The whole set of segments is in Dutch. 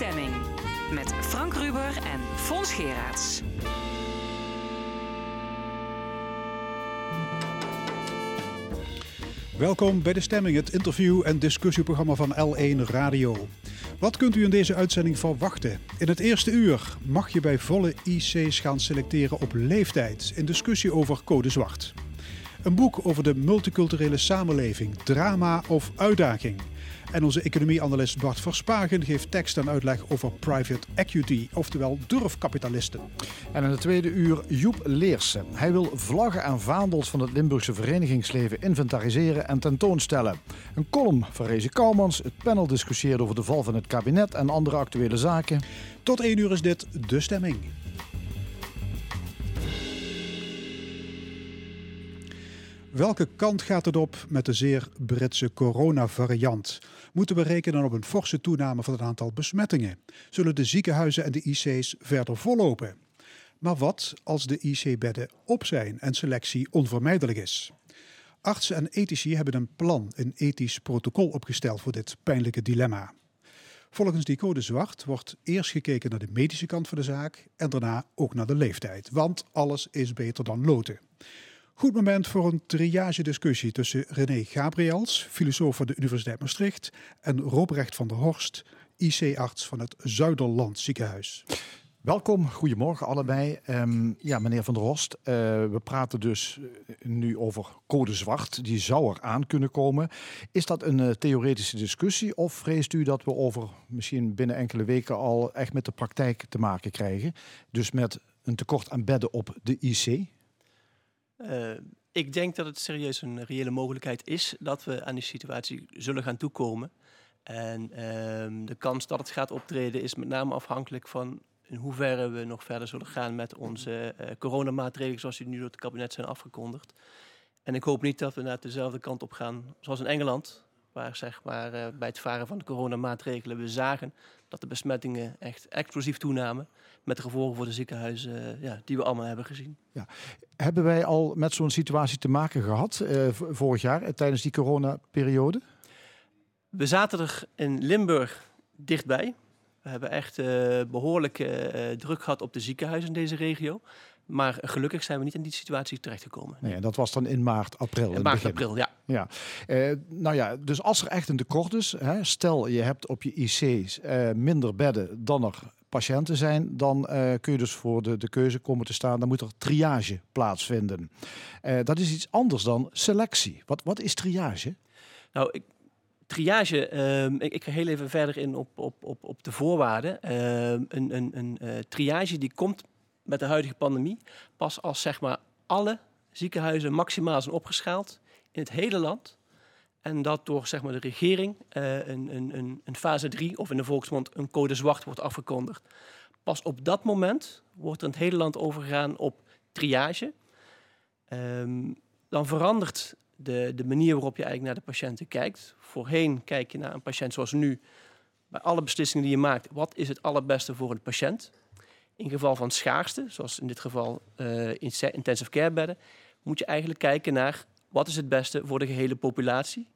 Stemming. Met Frank Ruber en Fons Geraerts. Welkom bij De Stemming, het interview- en discussieprogramma van L1 Radio. Wat kunt u in deze uitzending verwachten? In het eerste uur mag je bij volle IC's gaan selecteren op leeftijd in discussie over code zwart. Een boek over de multiculturele samenleving, drama of uitdaging. En onze economieanalist Bart Verspagen geeft tekst en uitleg over private equity, oftewel durfkapitalisten. En in het tweede uur Joep Leersen. Hij wil vlaggen en vaandels van het Limburgse verenigingsleven inventariseren en tentoonstellen. Een column van Reze Kouwmans. Het panel discussieert over de val van het kabinet en andere actuele zaken. Tot één uur is dit De Stemming. Welke kant gaat het op met de zeer Britse coronavariant? Moeten we rekenen op een forse toename van het aantal besmettingen? Zullen de ziekenhuizen en de IC's verder vollopen? Maar wat als de IC-bedden op zijn en selectie onvermijdelijk is? Artsen en ethici hebben een plan, een ethisch protocol opgesteld voor dit pijnlijke dilemma. Volgens die code zwart wordt eerst gekeken naar de medische kant van de zaak en daarna ook naar de leeftijd, want alles is beter dan loten. Goed moment voor een triage-discussie tussen René Gabriels, filosoof van de Universiteit Maastricht, en Robrecht van der Horst, IC-arts van het Zuiderland ziekenhuis. Welkom, goedemorgen allebei. Um, ja, meneer Van der Horst, uh, we praten dus eh, nu over code zwart. Die zou er aan kunnen komen. Is dat een uh, theoretische discussie of vreest u dat we over misschien binnen enkele weken al echt met de praktijk te maken krijgen? Dus met een tekort aan bedden op de IC? Uh, ik denk dat het serieus een reële mogelijkheid is dat we aan die situatie zullen gaan toekomen. En uh, de kans dat het gaat optreden is met name afhankelijk van in hoeverre we nog verder zullen gaan met onze uh, coronamaatregelen zoals die nu door het kabinet zijn afgekondigd. En ik hoop niet dat we naar dezelfde kant op gaan zoals in Engeland, waar zeg maar, uh, bij het varen van de coronamaatregelen we zagen dat de besmettingen echt explosief toenamen. Met de gevolgen voor de ziekenhuizen uh, ja, die we allemaal hebben gezien. Ja. Hebben wij al met zo'n situatie te maken gehad uh, vorig jaar uh, tijdens die coronaperiode? We zaten er in Limburg dichtbij. We hebben echt behoorlijk druk gehad op de ziekenhuizen in deze regio. Maar gelukkig zijn we niet in die situatie terechtgekomen. Nee, dat was dan in maart, april. In maart, april, ja. ja. Uh, nou ja, dus als er echt een tekort is, hè, stel je hebt op je IC's uh, minder bedden dan er patiënten zijn, dan uh, kun je dus voor de, de keuze komen te staan. Dan moet er triage plaatsvinden. dat is iets anders dan selectie. Wat, wat is triage? Nou, ik, triage, um, ik, ik, ga heel even verder in op, op, op, op de voorwaarden. Um, een een, een triage die komt met de huidige pandemie pas als zeg maar alle ziekenhuizen maximaal zijn opgeschaald in het hele land. En dat door zeg maar, de regering uh, een, een, een fase 3 of in de volksmond een code zwart wordt afgekondigd. Pas op dat moment wordt er in het hele land overgegaan op triage. Um, dan verandert de, de manier waarop je eigenlijk naar de patiënten kijkt. Voorheen kijk je naar een patiënt zoals nu. Bij alle beslissingen die je maakt, wat is het allerbeste voor een patiënt? In geval van schaarste, zoals in dit geval uh, intensive care bedden, moet je eigenlijk kijken naar wat is het beste voor de gehele populatie.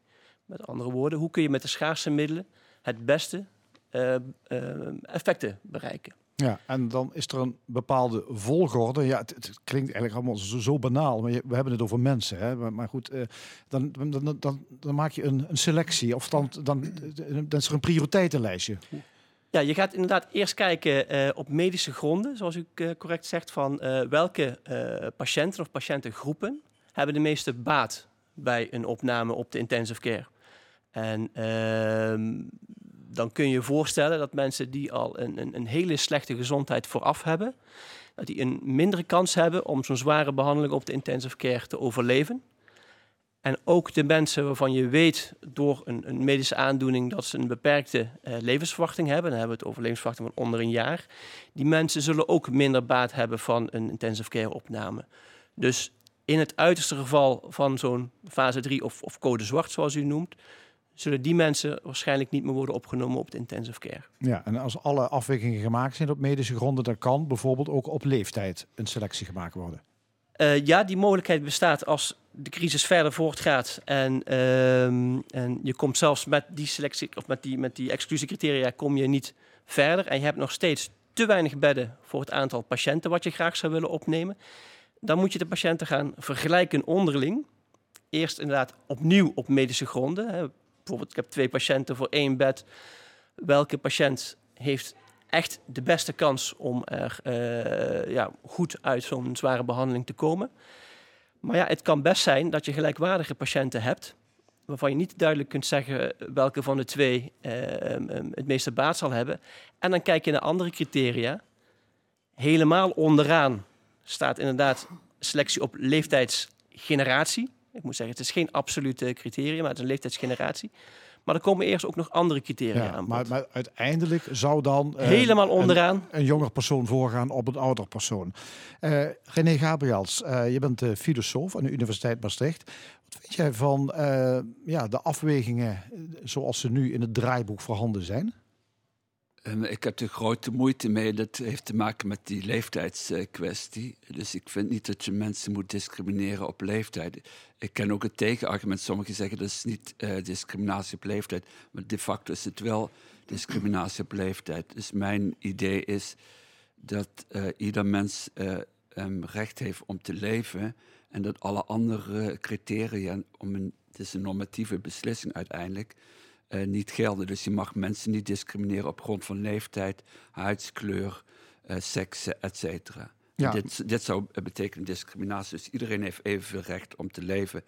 Met andere woorden, hoe kun je met de schaarste middelen het beste uh, uh, effecten bereiken. Ja, en dan is er een bepaalde volgorde. Ja, het, het klinkt eigenlijk allemaal zo, zo banaal, maar je, we hebben het over mensen. Hè? Maar, maar goed, uh, dan, dan, dan, dan, maak je een, een selectie of dan, dan, dan is er een prioriteitenlijstje. Ja, je gaat inderdaad eerst kijken uh, op medische gronden, zoals u uh, correct zegt, van uh, welke patiënten of patiëntengroepen hebben de meeste baat bij een opname op de intensive care. En ehm, dan kun je je voorstellen dat mensen die al een, een, een, hele slechte gezondheid vooraf hebben, dat die een mindere kans hebben om zo'n zware behandeling op de intensive care te overleven. En ook de mensen waarvan je weet door een, een medische aandoening dat ze een beperkte uh, levensverwachting hebben, dan hebben we het over levensverwachting van onder een jaar, die mensen zullen ook minder baat hebben van een intensive care opname. Dus in het uiterste geval van zo'n fase 3 of, of code zwart, zoals u noemt, zullen die mensen waarschijnlijk niet meer worden opgenomen op de intensive care. Ja, en als alle afwegingen gemaakt zijn op medische gronden, dan kan bijvoorbeeld ook op leeftijd een selectie gemaakt worden. Uh, ja, die mogelijkheid bestaat als de crisis verder voortgaat en, ehm, en je komt zelfs met die selectie of met die, met die exclusiecriteria kom je niet verder en je hebt nog steeds te weinig bedden voor het aantal patiënten wat je graag zou willen opnemen. Dan moet je de patiënten gaan vergelijken onderling. Eerst inderdaad opnieuw op medische gronden. Hè. Bijvoorbeeld, ik heb twee patiënten voor één bed. Welke patiënt heeft echt de beste kans om er uh, ja, goed uit zo'n zware behandeling te komen? Maar ja, het kan best zijn dat je gelijkwaardige patiënten hebt, waarvan je niet duidelijk kunt zeggen welke van de twee uh, het meeste baat zal hebben. En dan kijk je naar andere criteria. Helemaal onderaan staat inderdaad selectie op leeftijdsgeneratie. Ik moet zeggen, het is geen absolute criterium, maar het is een leeftijdsgeneratie. Maar er komen eerst ook nog andere criteria aan. Maar, maar, uiteindelijk zou dan uh, helemaal onderaan een, een, jonger persoon voorgaan op een ouder persoon. Uh, René Gabriels, uh, je bent filosoof aan de Universiteit Maastricht. Wat vind jij van ja, de afwegingen zoals ze nu in het draaiboek voorhanden zijn? Ik heb er grote moeite mee. Dat heeft te maken met die leeftijdskwestie. dus ik vind niet dat je mensen moet discrimineren op leeftijd. Ik ken ook het tegenargument. Sommigen zeggen dat is niet uh, discriminatie op leeftijd. Maar de facto is het wel discriminatie op leeftijd. Dus mijn idee is dat uh, ieder mens um, recht heeft om te leven. En dat alle andere criteria, om een, het is een normatieve beslissing uiteindelijk uh, niet gelden. Dus je mag mensen niet discrimineren op grond van leeftijd, huidskleur, uh, seks, et cetera. Ja. Dit, dit, zou betekenen discriminatie. Dus iedereen heeft evenveel recht om te leven.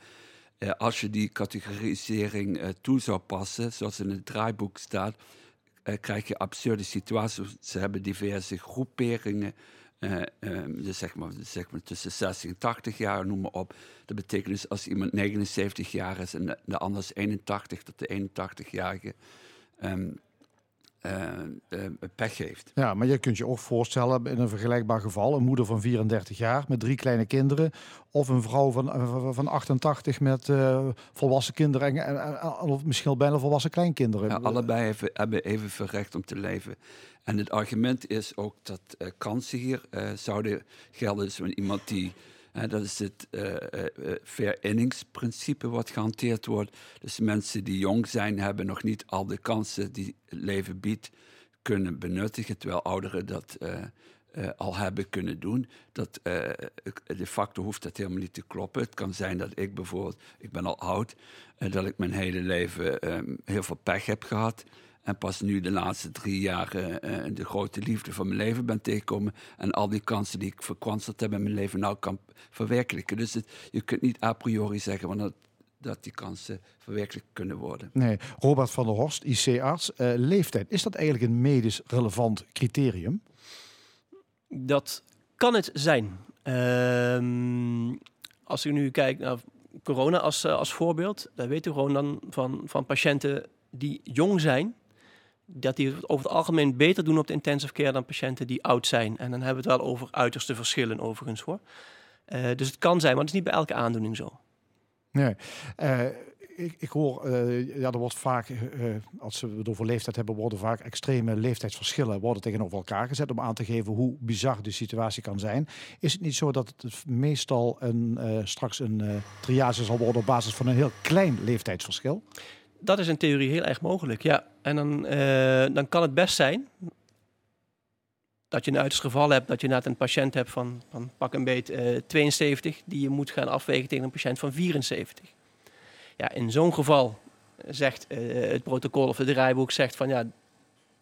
Uh, als je die categorisering toe zou passen, zoals in het draaiboek staat, krijg je absurde situaties. Ze hebben diverse groeperingen dus zeg maar, zeg maar tussen 60 en 80 jaar, noem maar op. Dat betekent dus als iemand 79 jaar is en de, de ander is 81, dat de 81-jarige um, uh, uh, pech heeft. Ja, maar je kunt je ook voorstellen in een vergelijkbaar geval, een moeder van 34 jaar met drie kleine kinderen, of een vrouw van, van 88 met uh, volwassen kinderen en, en, of misschien bijna volwassen kleinkinderen. Ja, allebei hebben, hebben evenveel recht om te leven. En het argument is ook dat uh, kansen hier uh, zouden gelden. Dus iemand die, uh, dat is het fair inningsprincipe wat gehanteerd wordt. Dus mensen die jong zijn, hebben nog niet al de kansen die het leven biedt kunnen benuttigen, terwijl ouderen dat al hebben kunnen doen. Dat, de facto hoeft dat helemaal niet te kloppen. Het kan zijn dat ik bijvoorbeeld, ik ben al oud, dat ik mijn hele leven um, heel veel pech heb gehad. En pas nu de laatste drie jaar uh, de grote liefde van mijn leven ben tegengekomen. En al die kansen die ik verkwanseld heb in mijn leven nou kan verwerkelijken. Dus het, je kunt niet a priori zeggen dat, dat die kansen verwerkelijk kunnen worden. Nee, Robert van der Horst, IC-arts. Uh, leeftijd, is dat eigenlijk een medisch relevant criterium? Dat kan het zijn. Uh, als u nu kijkt naar corona als, als voorbeeld, dan weet u gewoon dan van, van patiënten die jong zijn, dat die het over het algemeen beter doen op de intensive care dan patiënten die oud zijn. En dan hebben we het wel over uiterste verschillen overigens hoor. Uh, dus het kan zijn, maar het is niet bij elke aandoening zo. Nee. Uh, ik, ik, hoor, uh, ja, er wordt vaak, als we het over leeftijd hebben, worden vaak extreme leeftijdsverschillen worden tegenover elkaar gezet om aan te geven hoe bizar de situatie kan zijn. Is het niet zo dat het meestal een, straks een triage zal worden op basis van een heel klein leeftijdsverschil? Dat is in theorie heel erg mogelijk, ja. En dan, uh, dan kan het best zijn dat je een uiterste geval hebt dat je net een patiënt hebt van, van pak een beet uh, 72, die je moet gaan afwegen tegen een patiënt van 74. Ja, in zo'n geval zegt uh, het protocol of het draaiboek zegt van ja,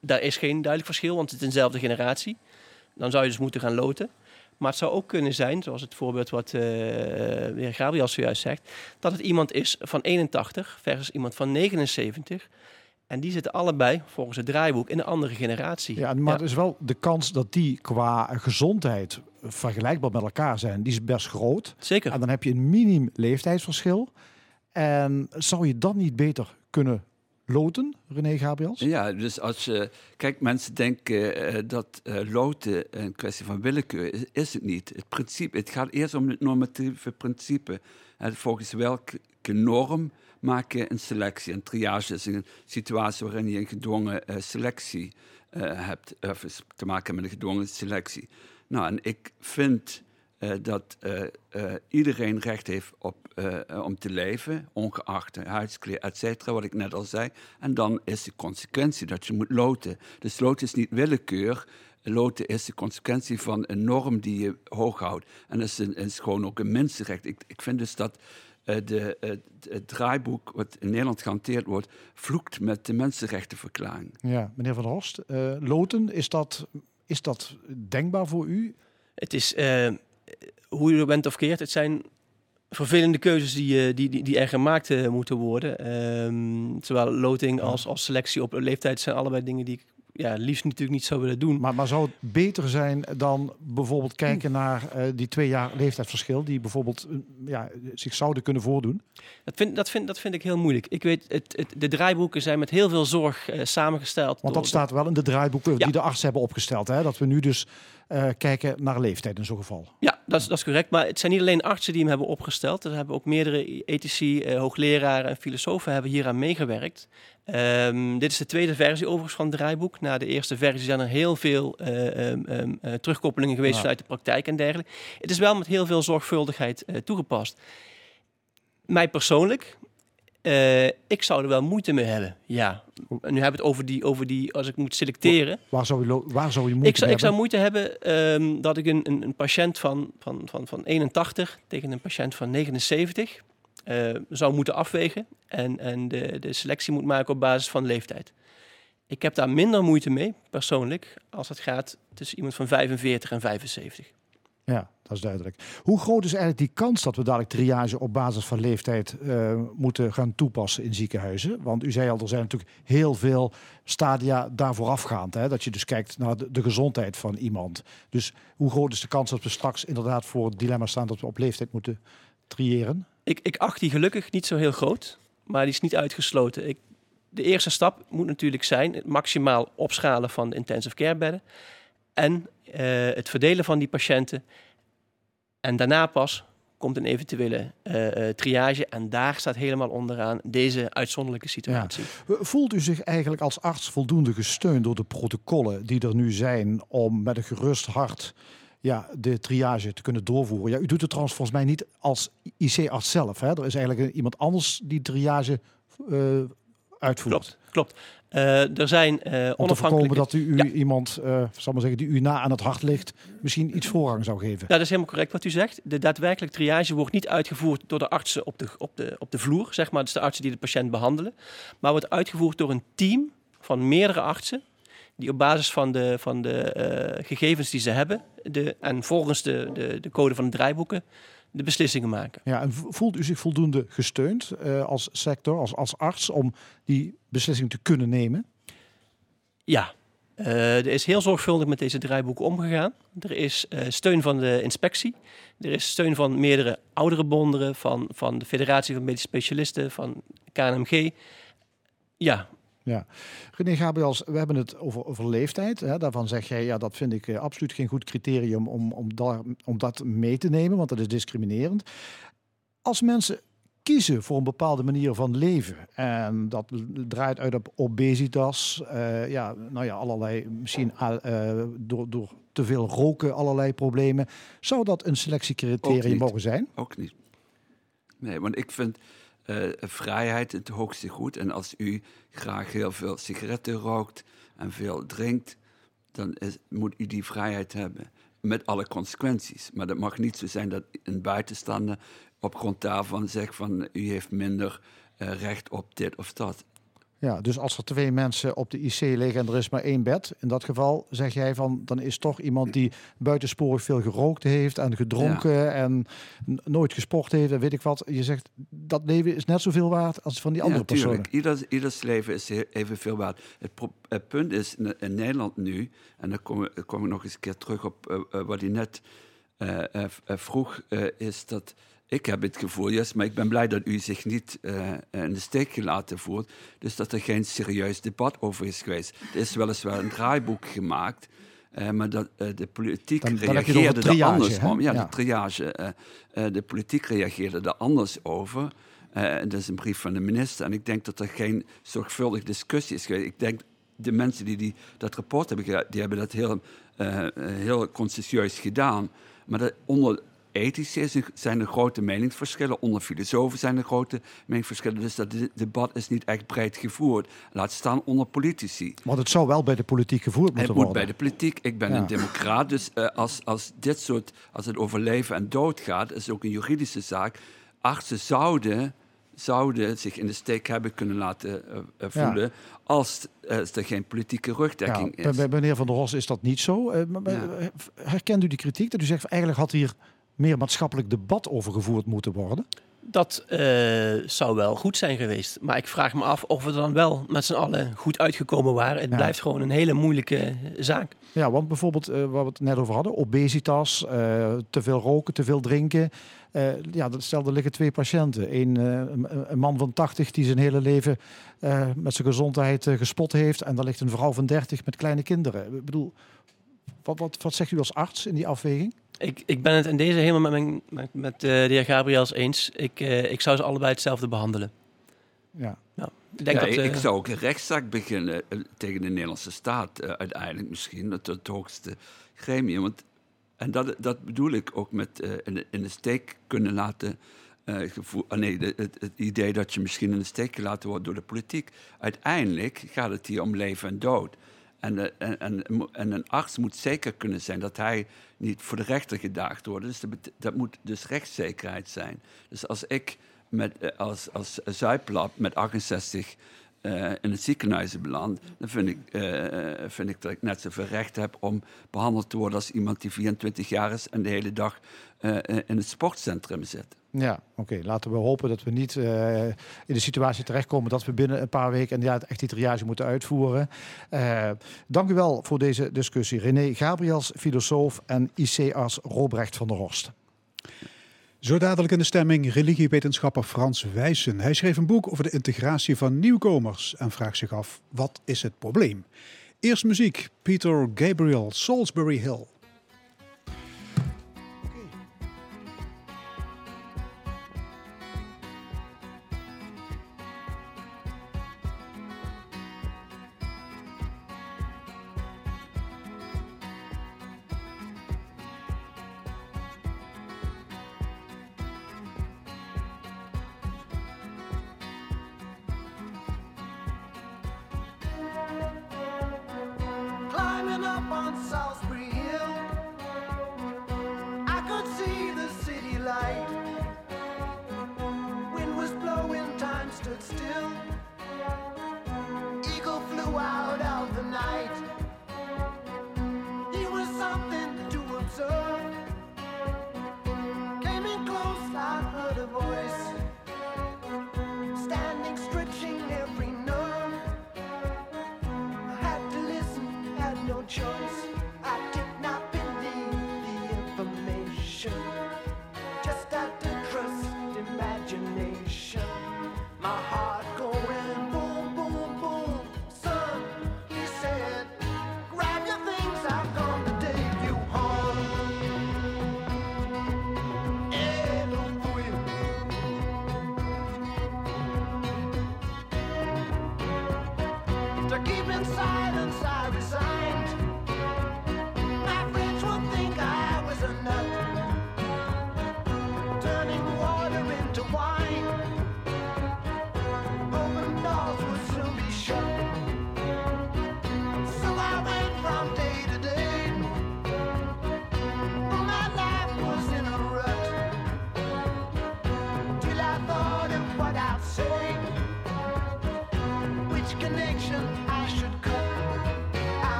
daar is geen duidelijk verschil, want het is dezelfde generatie. Dan zou je dus moeten gaan loten. Maar het zou ook kunnen zijn, zoals het voorbeeld wat uh, de heer Gabriel zojuist zegt, dat het iemand is van 81 versus iemand van 79. En die zitten allebei, volgens het draaiboek, in een andere generatie. Ja, maar ja. er is wel de kans dat die qua gezondheid vergelijkbaar met elkaar zijn, die is best groot. Zeker. En dan heb je een minim leeftijdsverschil. En zou je dan niet beter kunnen loten, René Gabriels? Ja, dus als je... Kijk, mensen denken uh, dat uh, loten een kwestie van willekeur is. Is het niet. Het, principe, het gaat eerst om het normatieve principe. En volgens welke norm maak je een selectie? Een triage is een situatie waarin je een gedwongen selectie hebt. Of te maken met een gedwongen selectie. Nou, en ik vind eh, dat eh, eh, iedereen recht heeft op, eh, om te leven, ongeacht huidskleur, et cetera, wat ik net al zei. En dan is de consequentie dat je moet loten. Dus loten is niet willekeur. Loten is de consequentie van een norm die je hoog houdt. En dat is, een, is gewoon ook een mensenrecht. Ik, ik vind dus dat eh, de, het, het draaiboek wat in Nederland gehanteerd wordt, vloekt met de mensenrechtenverklaring. Ja, meneer Van der Horst, eh, loten, is dat, is dat denkbaar voor u? Het is, eh, hoe je er bent of keert, het zijn vervelende keuzes die, eh, die, die, die er gemaakt eh, moeten worden. Ehm, zowel loting als, als selectie op leeftijd zijn allebei dingen die ik ja, liefst natuurlijk niet zou willen doen. Maar, maar zou het beter zijn dan bijvoorbeeld kijken naar eh, die twee jaar leeftijdsverschil, die bijvoorbeeld ja, zich zouden kunnen voordoen? Dat vind, dat, vind, dat vind ik heel moeilijk. Ik weet, het, het, de draaiboeken zijn met heel veel zorg samengesteld. Want dat staat wel in de draaiboeken Ja. die de artsen hebben opgesteld. Hè? Dat we nu dus kijken naar leeftijd in zo'n geval. Ja, dat is, dat is correct. Maar het zijn niet alleen artsen die hem hebben opgesteld. Er hebben ook meerdere ethici, eh, hoogleraren en filosofen hebben hieraan meegewerkt. Ehm, dit is de tweede versie overigens van het draaiboek. Na de eerste versie zijn er heel veel eh, ehm, ehm, eh, terugkoppelingen geweest vanuit de praktijk en dergelijke. Het is wel met heel veel zorgvuldigheid toegepast. Mij persoonlijk, eh, ik zou er wel moeite mee hebben. Ja, en nu hebben we het over die, over die als ik moet selecteren. Waar zou je, waar zou je moeite Ik zou, ik zou hebben? moeite hebben ehm, dat ik een, een, een patiënt van, van, van, van 81 tegen een patiënt van 79 eh, zou moeten afwegen. En, en de, de selectie moet maken op basis van leeftijd. Ik heb daar minder moeite mee, persoonlijk, als het gaat tussen iemand van 45 en 75. Ja, dat is duidelijk. Hoe groot is eigenlijk die kans dat we dadelijk triage op basis van leeftijd eh, moeten gaan toepassen in ziekenhuizen? Want u zei al, er zijn natuurlijk heel veel stadia daarvoor afgaand. Hè? Dat je dus kijkt naar de, gezondheid van iemand. Dus hoe groot is de kans dat we straks inderdaad voor het dilemma staan dat we op leeftijd moeten triëren? Ik, ik acht die gelukkig niet zo heel groot, maar die is niet uitgesloten. Ik, de eerste stap moet natuurlijk zijn het maximaal opschalen van de intensive care bedden en het verdelen van die patiënten. En daarna pas komt een eventuele eh, eh, triage en daar staat helemaal onderaan deze uitzonderlijke situatie. Voelt u zich eigenlijk als arts voldoende gesteund door de protocollen die er nu zijn om met een gerust hart ja, de triage te kunnen doorvoeren? Ja, u doet het trouwens volgens mij niet als IC-arts zelf. Hè? Er is eigenlijk iemand anders die triage eh, uitvoert. Klopt, klopt. Eh, er zijn eh Om te onafhankelijke... voorkomen dat u, u Ja. iemand, eh zal maar zeggen, die u na aan het hart ligt, misschien iets voorrang zou geven. Ja, dat is helemaal correct wat u zegt. De daadwerkelijke triage wordt niet uitgevoerd door de artsen op de, op de, op de vloer, zeg maar. Dus de artsen die de patiënt behandelen. Maar wordt uitgevoerd door een team van meerdere artsen. Die op basis van de, van de gegevens die ze hebben. De, en volgens de, de, de code van de draaiboeken. De beslissingen maken. Ja, en voelt u zich voldoende gesteund eh, als sector, als, als arts, om die beslissing te kunnen nemen? Ja, eh, er is heel zorgvuldig met deze draaiboeken omgegaan. Er is eh, steun van de inspectie. Er is steun van meerdere oudere bonden, van, van de Federatie van Medische Specialisten, van KNMG. Ja, Ja. René Gabriels, we hebben het over, over leeftijd. Hè. Daarvan zeg jij, ja, dat vind ik eh, absoluut geen goed criterium om, om, daar, om dat mee te nemen, want dat is discriminerend. Als mensen kiezen voor een bepaalde manier van leven en dat draait uit op obesitas, eh, ja, nou ja, allerlei, misschien eh, door, door te veel roken allerlei problemen, zou dat een selectiecriterium mogen zijn? Ook niet. Nee, want ik vind eh, vrijheid het hoogste goed. En als u graag heel veel sigaretten rookt en veel drinkt, dan moet u die vrijheid hebben. Met alle consequenties. Maar dat mag niet zo zijn dat een buitenstaander op grond daarvan zegt van u heeft minder eh, recht op dit of dat. Ja, dus als er twee mensen op de IC liggen en er is maar één bed, in dat geval zeg jij van, dan is toch iemand die buitensporig veel gerookt heeft en gedronken en nooit gesport heeft en weet ik wat. Je zegt, dat leven is net zoveel waard als van die andere ja, personen. tuurlijk. Ieders, ieders leven is evenveel waard. Het, pro- het punt is in, in Nederland nu, en dan kom, kom ik nog eens een keer terug op eh, eh, wat hij net eh, vroeg, is dat ik heb het gevoel, yes, maar ik ben blij dat u zich niet eh, in de steek gelaten voelt, dus dat er geen serieus debat over is geweest. Er is weliswaar een draaiboek gemaakt, eh, maar dat, de politiek Dan- dan over reageerde er triage, anders om. Ja, Ja. de triage. eh, eh, de politiek reageerde er anders over. En dat is een brief van de minister. En ik denk dat er geen zorgvuldige discussie is geweest. Ik denk de mensen die, die dat rapport hebben gedaan, die hebben dat heel, heel gedaan. Maar dat onder, ethisch is, zijn er grote meningsverschillen. Onder filosofen zijn er grote meningsverschillen. Dus dat debat is niet echt breed gevoerd. Laat staan onder politici. Want het zou wel bij de politiek gevoerd moeten worden. Het moet bij de politiek. Ik ben een democraat, dus uh, als, als dit soort, als het over leven en dood gaat, is het ook een juridische zaak. Artsen zouden zouden zich in de steek hebben kunnen laten uh, voelen als uh, er geen politieke rugdekking ja, is. Bij meneer Van der Ros is dat niet zo. Herkent u die kritiek dat u zegt eigenlijk had hier meer maatschappelijk debat over gevoerd moeten worden? Dat zou wel goed zijn geweest. Maar ik vraag me af of we er dan wel met z'n allen goed uitgekomen waren. Het blijft gewoon een hele moeilijke zaak. Ja, want bijvoorbeeld waar we het net over hadden, obesitas, te veel roken, te veel drinken. Uh, ja, stel, er liggen twee patiënten. Eén, uh, een man van 80 die zijn hele leven uh, met zijn gezondheid gespot heeft. En dan ligt een vrouw van 30 met kleine kinderen. Ik bedoel, wat, wat, wat zegt u als arts in die afweging? Ik, ik ben het in deze helemaal met, mijn, met, met de heer Gabriels eens. Ik, ik zou ze allebei hetzelfde behandelen. Ja. ja. Ik, denk dat, ik zou ook een rechtszaak beginnen tegen de Nederlandse staat. uiteindelijk misschien, het, het hoogste gremium. Want en dat, dat bedoel ik ook met uh, in, in, de steek kunnen laten. Uh, gevoel, ah, nee, het, het, idee dat je misschien in de steek gelaten wordt door de politiek. Uiteindelijk gaat het hier om leven en dood. En, uh, en, en, en, een arts moet zeker kunnen zijn dat hij niet voor de rechter gedaagd wordt. Dus dat, dat moet dus rechtszekerheid zijn. Dus als ik met, als, als Zuiplab met 68 uh, in het ziekenhuis beland, dan vind ik, uh, vind ik dat ik net zoveel recht heb om behandeld te worden als iemand die 24 jaar is en de hele dag in het sportcentrum zit. Ja, oké. Laten we hopen dat we niet in de situatie terechtkomen dat we binnen een paar weken ja, echt die triage moeten uitvoeren. dank u wel voor deze discussie. René Gabriels, filosoof en IC-arts Robrecht van der Horst. Zo dadelijk in de stemming religiewetenschapper Frans Wijssen. Hij schreef een boek over de integratie van nieuwkomers en vraagt zich af, wat is het probleem? Eerst muziek, Peter Gabriel, Salisbury Hill. inside.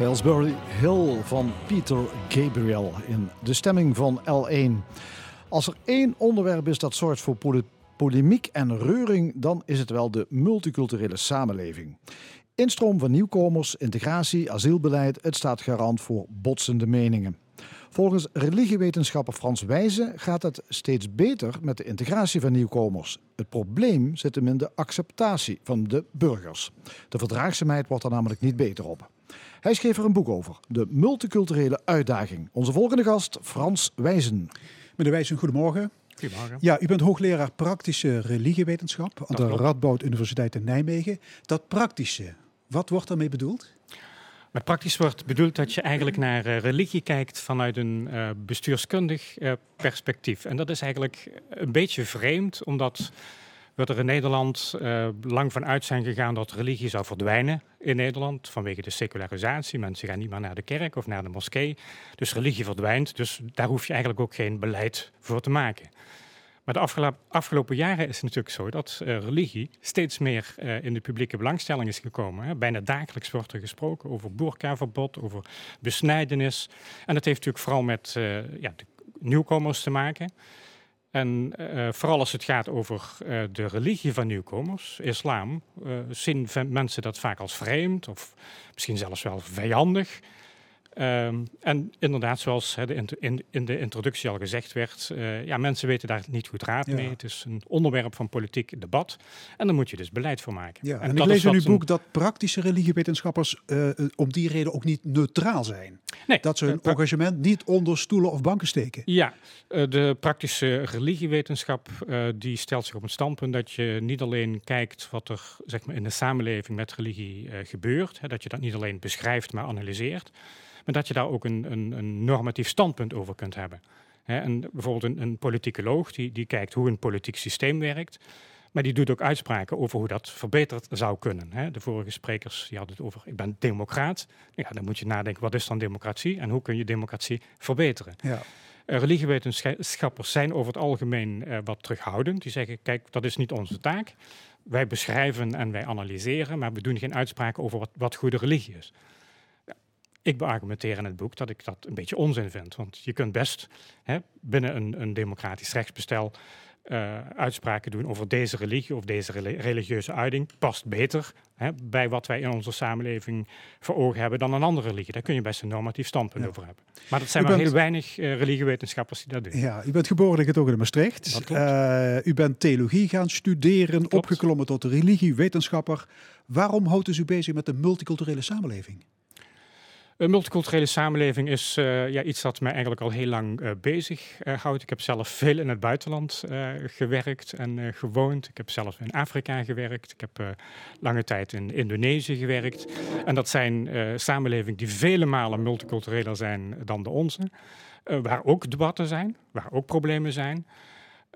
Salisbury Hill van Peter Gabriel in de stemming van L1. Als er één onderwerp is dat zorgt voor polemiek en reuring, dan is het wel de multiculturele samenleving. Instroom van nieuwkomers, integratie, asielbeleid, het staat garant voor botsende meningen. Volgens religiewetenschapper Frans Wijzen gaat het steeds beter met de integratie van nieuwkomers. Het probleem zit hem in de acceptatie van de burgers. De verdraagzaamheid wordt er namelijk niet beter op. Hij schreef er een boek over, De multiculturele uitdaging. Onze volgende gast, Frans Wijzen. Meneer Wijzen, goedemorgen. Goedemorgen. Ja, u bent hoogleraar praktische religiewetenschap aan de Radboud Universiteit in Nijmegen. Dat praktische, wat wordt daarmee bedoeld? Met praktisch wordt bedoeld dat je eigenlijk naar uh, religie kijkt vanuit een uh, bestuurskundig uh, perspectief. En dat is eigenlijk een beetje vreemd, omdat we er in Nederland lang van uit zijn gegaan dat religie zou verdwijnen in Nederland vanwege de secularisatie. Mensen gaan niet meer naar de kerk of naar de moskee. Dus religie verdwijnt, dus daar hoef je eigenlijk ook geen beleid voor te maken. Maar de afgelopen, jaren is het natuurlijk zo dat uh, religie steeds meer uh, in de publieke belangstelling is gekomen. Hè. Bijna dagelijks wordt er gesproken over boerkaverbod, over besnijdenis. En dat heeft natuurlijk vooral met ja, de nieuwkomers te maken. En vooral als het gaat over de religie van nieuwkomers, islam, zien mensen dat vaak als vreemd of misschien zelfs wel vijandig. Um, en inderdaad, zoals he, de in, in, de introductie al gezegd werd, uh, ja, mensen weten daar niet goed raad mee. Het is een onderwerp van politiek debat. En daar moet je dus beleid voor maken. Ja, en, en ik lees in uw boek dat praktische religiewetenschappers uh, om die reden ook niet neutraal zijn. Nee, dat ze hun engagement niet onder stoelen of banken steken. Ja, uh, de praktische religiewetenschap die stelt zich op het standpunt dat je niet alleen kijkt wat er zeg maar, in de samenleving met religie gebeurt. Dat je dat niet alleen beschrijft, maar analyseert maar dat je daar ook een, een, een normatief standpunt over kunt hebben. en bijvoorbeeld een, een politicoloog die, die kijkt hoe een politiek systeem werkt. Maar die doet ook uitspraken over hoe dat verbeterd zou kunnen. De vorige sprekers die hadden het over, ik ben democraat. Ja, dan moet je nadenken, wat is dan democratie? En hoe kun je democratie verbeteren? Ja. Uh, religiewetenschappers zijn over het algemeen uh, wat terughoudend. Die zeggen, kijk, dat is niet onze taak. Wij beschrijven en wij analyseren, maar we doen geen uitspraken over wat, wat goede religie is. Ik beargumenteer in het boek dat ik dat een beetje onzin vind. Want je kunt best hè, binnen een, een democratisch rechtsbestel uh, uitspraken doen over deze religie of deze religieuze uiting. Past beter hè, bij wat wij in onze samenleving voor ogen hebben dan een andere religie. Daar kun je best een normatief standpunt over hebben. Maar dat zijn maar heel weinig uh, religiewetenschappers die dat doen. Ja, u bent geboren in in Maastricht. Uh, u bent theologie gaan studeren, opgeklommen tot religiewetenschapper. Waarom houdt u zich bezig met de multiculturele samenleving? Een multiculturele samenleving is uh, ja, iets dat mij eigenlijk al heel lang uh, bezig uh, houdt. Ik heb zelf veel in het buitenland gewerkt en gewoond. Ik heb zelf in Afrika gewerkt. Ik heb lange tijd in Indonesië gewerkt. En dat zijn samenlevingen die vele malen multicultureler zijn dan de onze. waar ook debatten zijn, waar ook problemen zijn.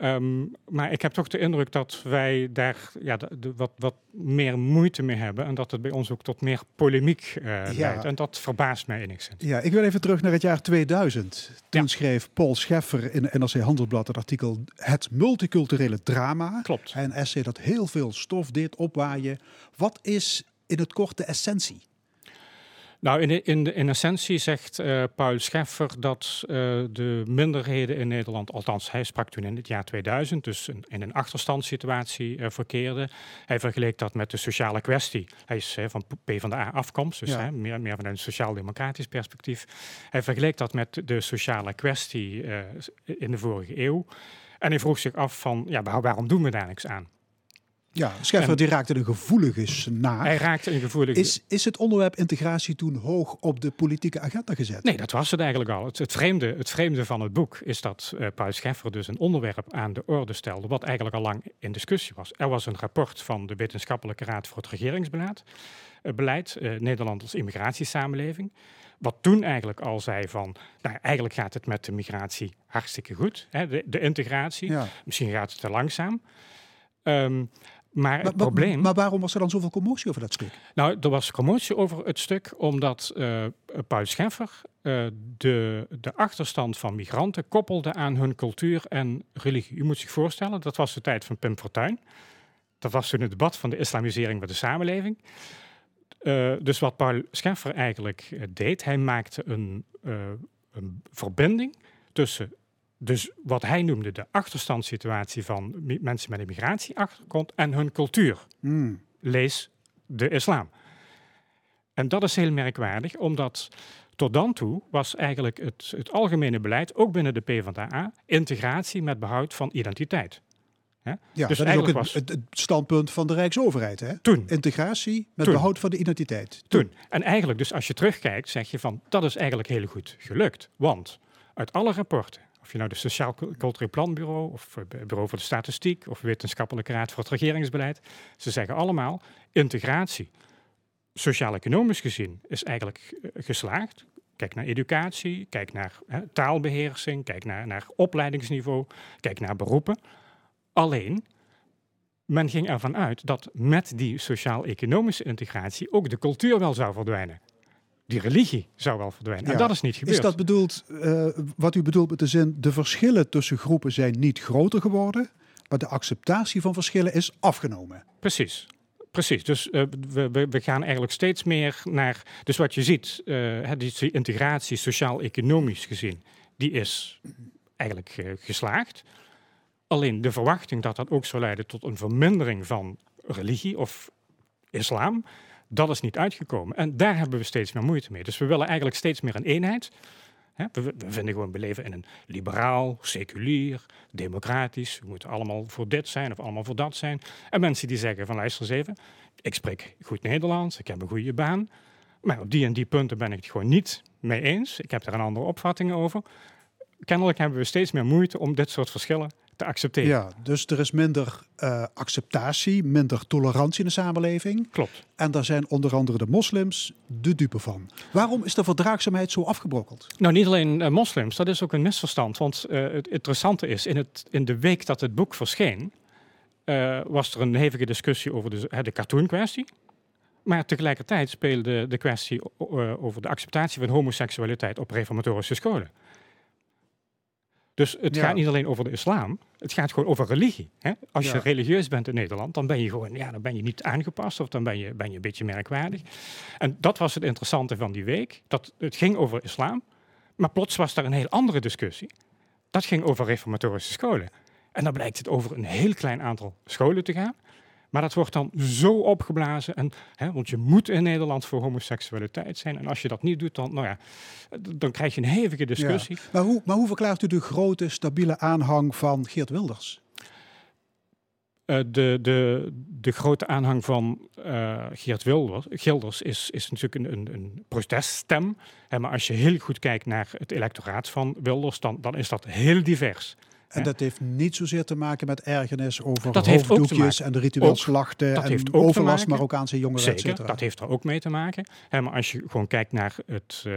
Um, maar ik heb toch de indruk dat wij daar ja, de, wat, wat meer moeite mee hebben. En dat het bij ons ook tot meer polemiek uh, ja. leidt. En dat verbaast mij enigszins. Ja, ik wil even terug naar het jaar 2000. Toen ja. schreef Paul Scheffer in NRC Handelsblad het artikel Het multiculturele drama. Klopt. Een essay dat heel veel stof deed opwaaien. Wat is in het kort de essentie? Nou, in, in, in essentie zegt uh, Paul Scheffer dat uh, de minderheden in Nederland, althans hij sprak toen in het jaar 2000, dus in, in een achterstandssituatie uh, verkeerden. Hij vergeleek dat met de sociale kwestie. Hij is van PvdA afkomst, dus ja. meer, meer van een sociaal-democratisch perspectief. Hij vergeleek dat met de sociale kwestie in de vorige eeuw. En hij vroeg zich af van, ja, waarom doen we daar niks aan? Ja, Scheffer die raakte een gevoelige snaar. Hij raakte een gevoelige... Is, is het onderwerp integratie toen hoog op de politieke agenda gezet? Nee, dat was het eigenlijk al. Het, het vreemde, het vreemde van het boek is dat uh, Paul Scheffer dus een onderwerp aan de orde stelde... wat eigenlijk al lang in discussie was. Er was een rapport van de Wetenschappelijke Raad voor het Regeringsbeleid... Uh, beleid, uh, Nederland als immigratiesamenleving... Wat toen eigenlijk al zei van, nou, eigenlijk gaat het met de migratie hartstikke goed. Hè, de, de integratie, ja. misschien gaat het te langzaam. Um, maar het probleem... Maar waarom was er dan zoveel commotie over dat stuk? Nou, er was commotie over het stuk omdat uh, Paul Scheffer uh, de, de achterstand van migranten koppelde aan hun cultuur en religie. U moet zich voorstellen, dat was de tijd van Pim Fortuyn. Dat was toen het debat van de islamisering van de samenleving. Uh, dus wat Paul Scheffer eigenlijk deed, hij maakte een, een, verbinding tussen dus wat hij noemde de achterstandssituatie van mensen met een migratieachtergrond en hun cultuur. Mm. Lees de islam. En dat is heel merkwaardig, omdat tot dan toe was eigenlijk het, het algemene beleid, ook binnen de PvdA, integratie met behoud van identiteit. Ja, dus dat is ook het, het, standpunt van de Rijksoverheid. Hè? Toen. Integratie met behoud van de identiteit. Toen. En eigenlijk, dus als je terugkijkt, zeg je van dat is eigenlijk heel goed gelukt. Want uit alle rapporten, of je nou de Sociaal Cultureel Planbureau, of het Bureau voor de Statistiek, of Wetenschappelijke Raad voor het Regeringsbeleid, ze zeggen allemaal integratie sociaal-economisch gezien is eigenlijk eh, geslaagd. Kijk naar educatie, kijk naar taalbeheersing, kijk naar, naar opleidingsniveau, kijk naar beroepen. Alleen, men ging ervan uit dat met die sociaal-economische integratie ook de cultuur wel zou verdwijnen. Die religie zou wel verdwijnen. En dat is niet gebeurd. Is dat bedoeld, uh, wat u bedoelt met de zin, de verschillen tussen groepen zijn niet groter geworden, maar de acceptatie van verschillen is afgenomen? Precies. Precies, dus uh, we, we, gaan eigenlijk steeds meer naar. Dus wat je ziet, uh, die integratie sociaal-economisch gezien, die is eigenlijk geslaagd. Alleen de verwachting dat dat ook zou leiden tot een vermindering van religie of islam, dat is niet uitgekomen. En daar hebben we steeds meer moeite mee. Dus we willen eigenlijk steeds meer een eenheid. we, vinden gewoon, we leven in een liberaal, seculier, democratisch. We moeten allemaal voor dit zijn of allemaal voor dat zijn. En mensen die zeggen van luister eens even, ik spreek goed Nederlands, ik heb een goede baan. Maar op die en die punten ben ik het gewoon niet mee eens. Ik heb daar een andere opvatting over. Kennelijk hebben we steeds meer moeite om dit soort verschillen te accepteren. Ja, dus er is minder uh, acceptatie, minder tolerantie in de samenleving. Klopt. En daar zijn onder andere de moslims de dupe van. Waarom is de verdraagzaamheid zo afgebrokkeld? Nou, niet alleen uh, moslims, dat is ook een misverstand. Want uh, het interessante is, in, het, in de week dat het boek verscheen, was er een hevige discussie over de, de cartoon-kwestie. Maar tegelijkertijd speelde de kwestie over de acceptatie van homoseksualiteit op reformatorische scholen. Dus het gaat niet alleen over de islam, het gaat gewoon over religie. Hè? Als je religieus bent in Nederland, dan ben je gewoon, ja, dan ben je niet aangepast of dan ben je, ben je een beetje merkwaardig. En dat was het interessante van die week. Dat het ging over islam, maar plots was daar een heel andere discussie. Dat ging over reformatorische scholen. En dan blijkt het over een heel klein aantal scholen te gaan. Maar dat wordt dan zo opgeblazen. En, hè, want je moet in Nederland voor homoseksualiteit zijn. En als je dat niet doet, dan, nou ja, dan krijg je een hevige discussie. Maar, hoe, maar hoe verklaart u de grote, stabiele aanhang van Geert Wilders? Uh, de, de, de grote aanhang van uh, Geert Wilders, Gilders is, is natuurlijk een, een, een proteststem. maar als je heel goed kijkt naar het electoraat van Wilders, dan, dan is dat heel divers. En dat heeft niet zozeer te maken met ergernis over dat hoofddoekjes en de ritueel slachten en heeft overlast Marokkaanse jongeren, Zeker, dat heeft er ook mee te maken. maar als je gewoon kijkt naar het, uh,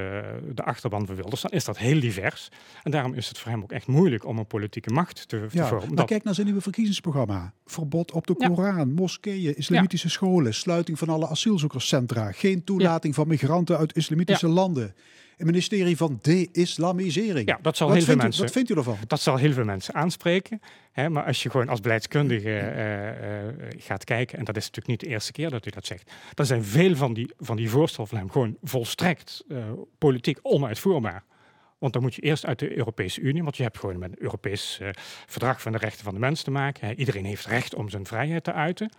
de achterban van Wilders, dan is dat heel divers. En daarom is het voor hem ook echt moeilijk om een politieke macht te, te vormen. Maar kijk naar zijn nieuwe verkiezingsprogramma. Verbod op de Koran, moskeeën, islamitische scholen, sluiting van alle asielzoekerscentra, geen toelating van migranten uit islamitische landen een ministerie van de-islamisering. Ja, dat zal heel veel mensen. wat vindt u ervan? Dat zal heel veel mensen aanspreken. Hè, maar als je gewoon als beleidskundige uh, uh, gaat kijken, en dat is natuurlijk niet de eerste keer dat u dat zegt, dan zijn veel van die, van die voorstellen van hem gewoon volstrekt uh, politiek onuitvoerbaar. Want dan moet je eerst uit de Europese Unie, want je hebt gewoon met een Europees verdrag van de rechten van de mens te maken. Hè. Iedereen heeft recht om zijn vrijheid te uiten,